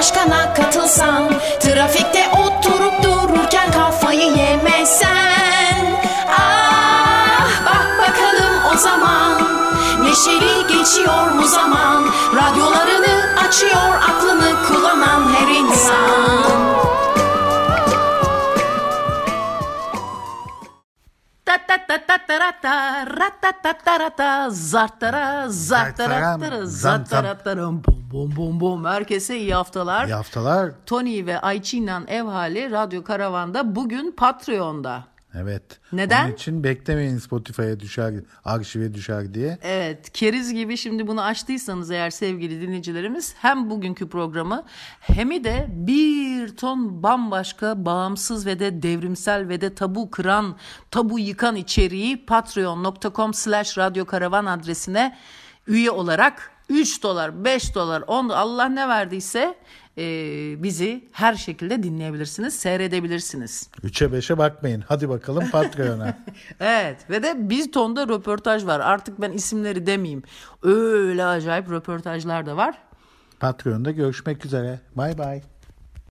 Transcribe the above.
başkana katılsan. Trafikte oturup dururken kafayı yemesen Ah bak bakalım o zaman. Neşeli geçiyor mu zaman. Radyolarını açıyor aklını kullanan her insan. Ta ta ta ta ta ra ta ra ta ta ta ra ta. Zartara zartara Zartaram, zartara bum bum bum herkese iyi haftalar. İyi haftalar. Tony ve Ayçi'yle ev hali Radyo Karavan'da bugün Patreon'da. Evet. Neden? Onun için beklemeyin Spotify'a düşer, arşive düşer diye. Evet keriz gibi şimdi bunu açtıysanız eğer sevgili dinleyicilerimiz hem bugünkü programı hem de bir ton bambaşka bağımsız ve de devrimsel ve de tabu kıran tabu yıkan içeriği patreon.com slash radyokaravan adresine üye olarak 3 dolar 5 dolar 10 Allah ne verdiyse e, bizi her şekilde dinleyebilirsiniz seyredebilirsiniz. 3'e 5'e bakmayın. Hadi bakalım Patreon'a. Evet ve de bir tonda röportaj var. Artık ben isimleri demeyeyim. Öyle acayip röportajlar da var. Patreon'da görüşmek üzere. Bay bay.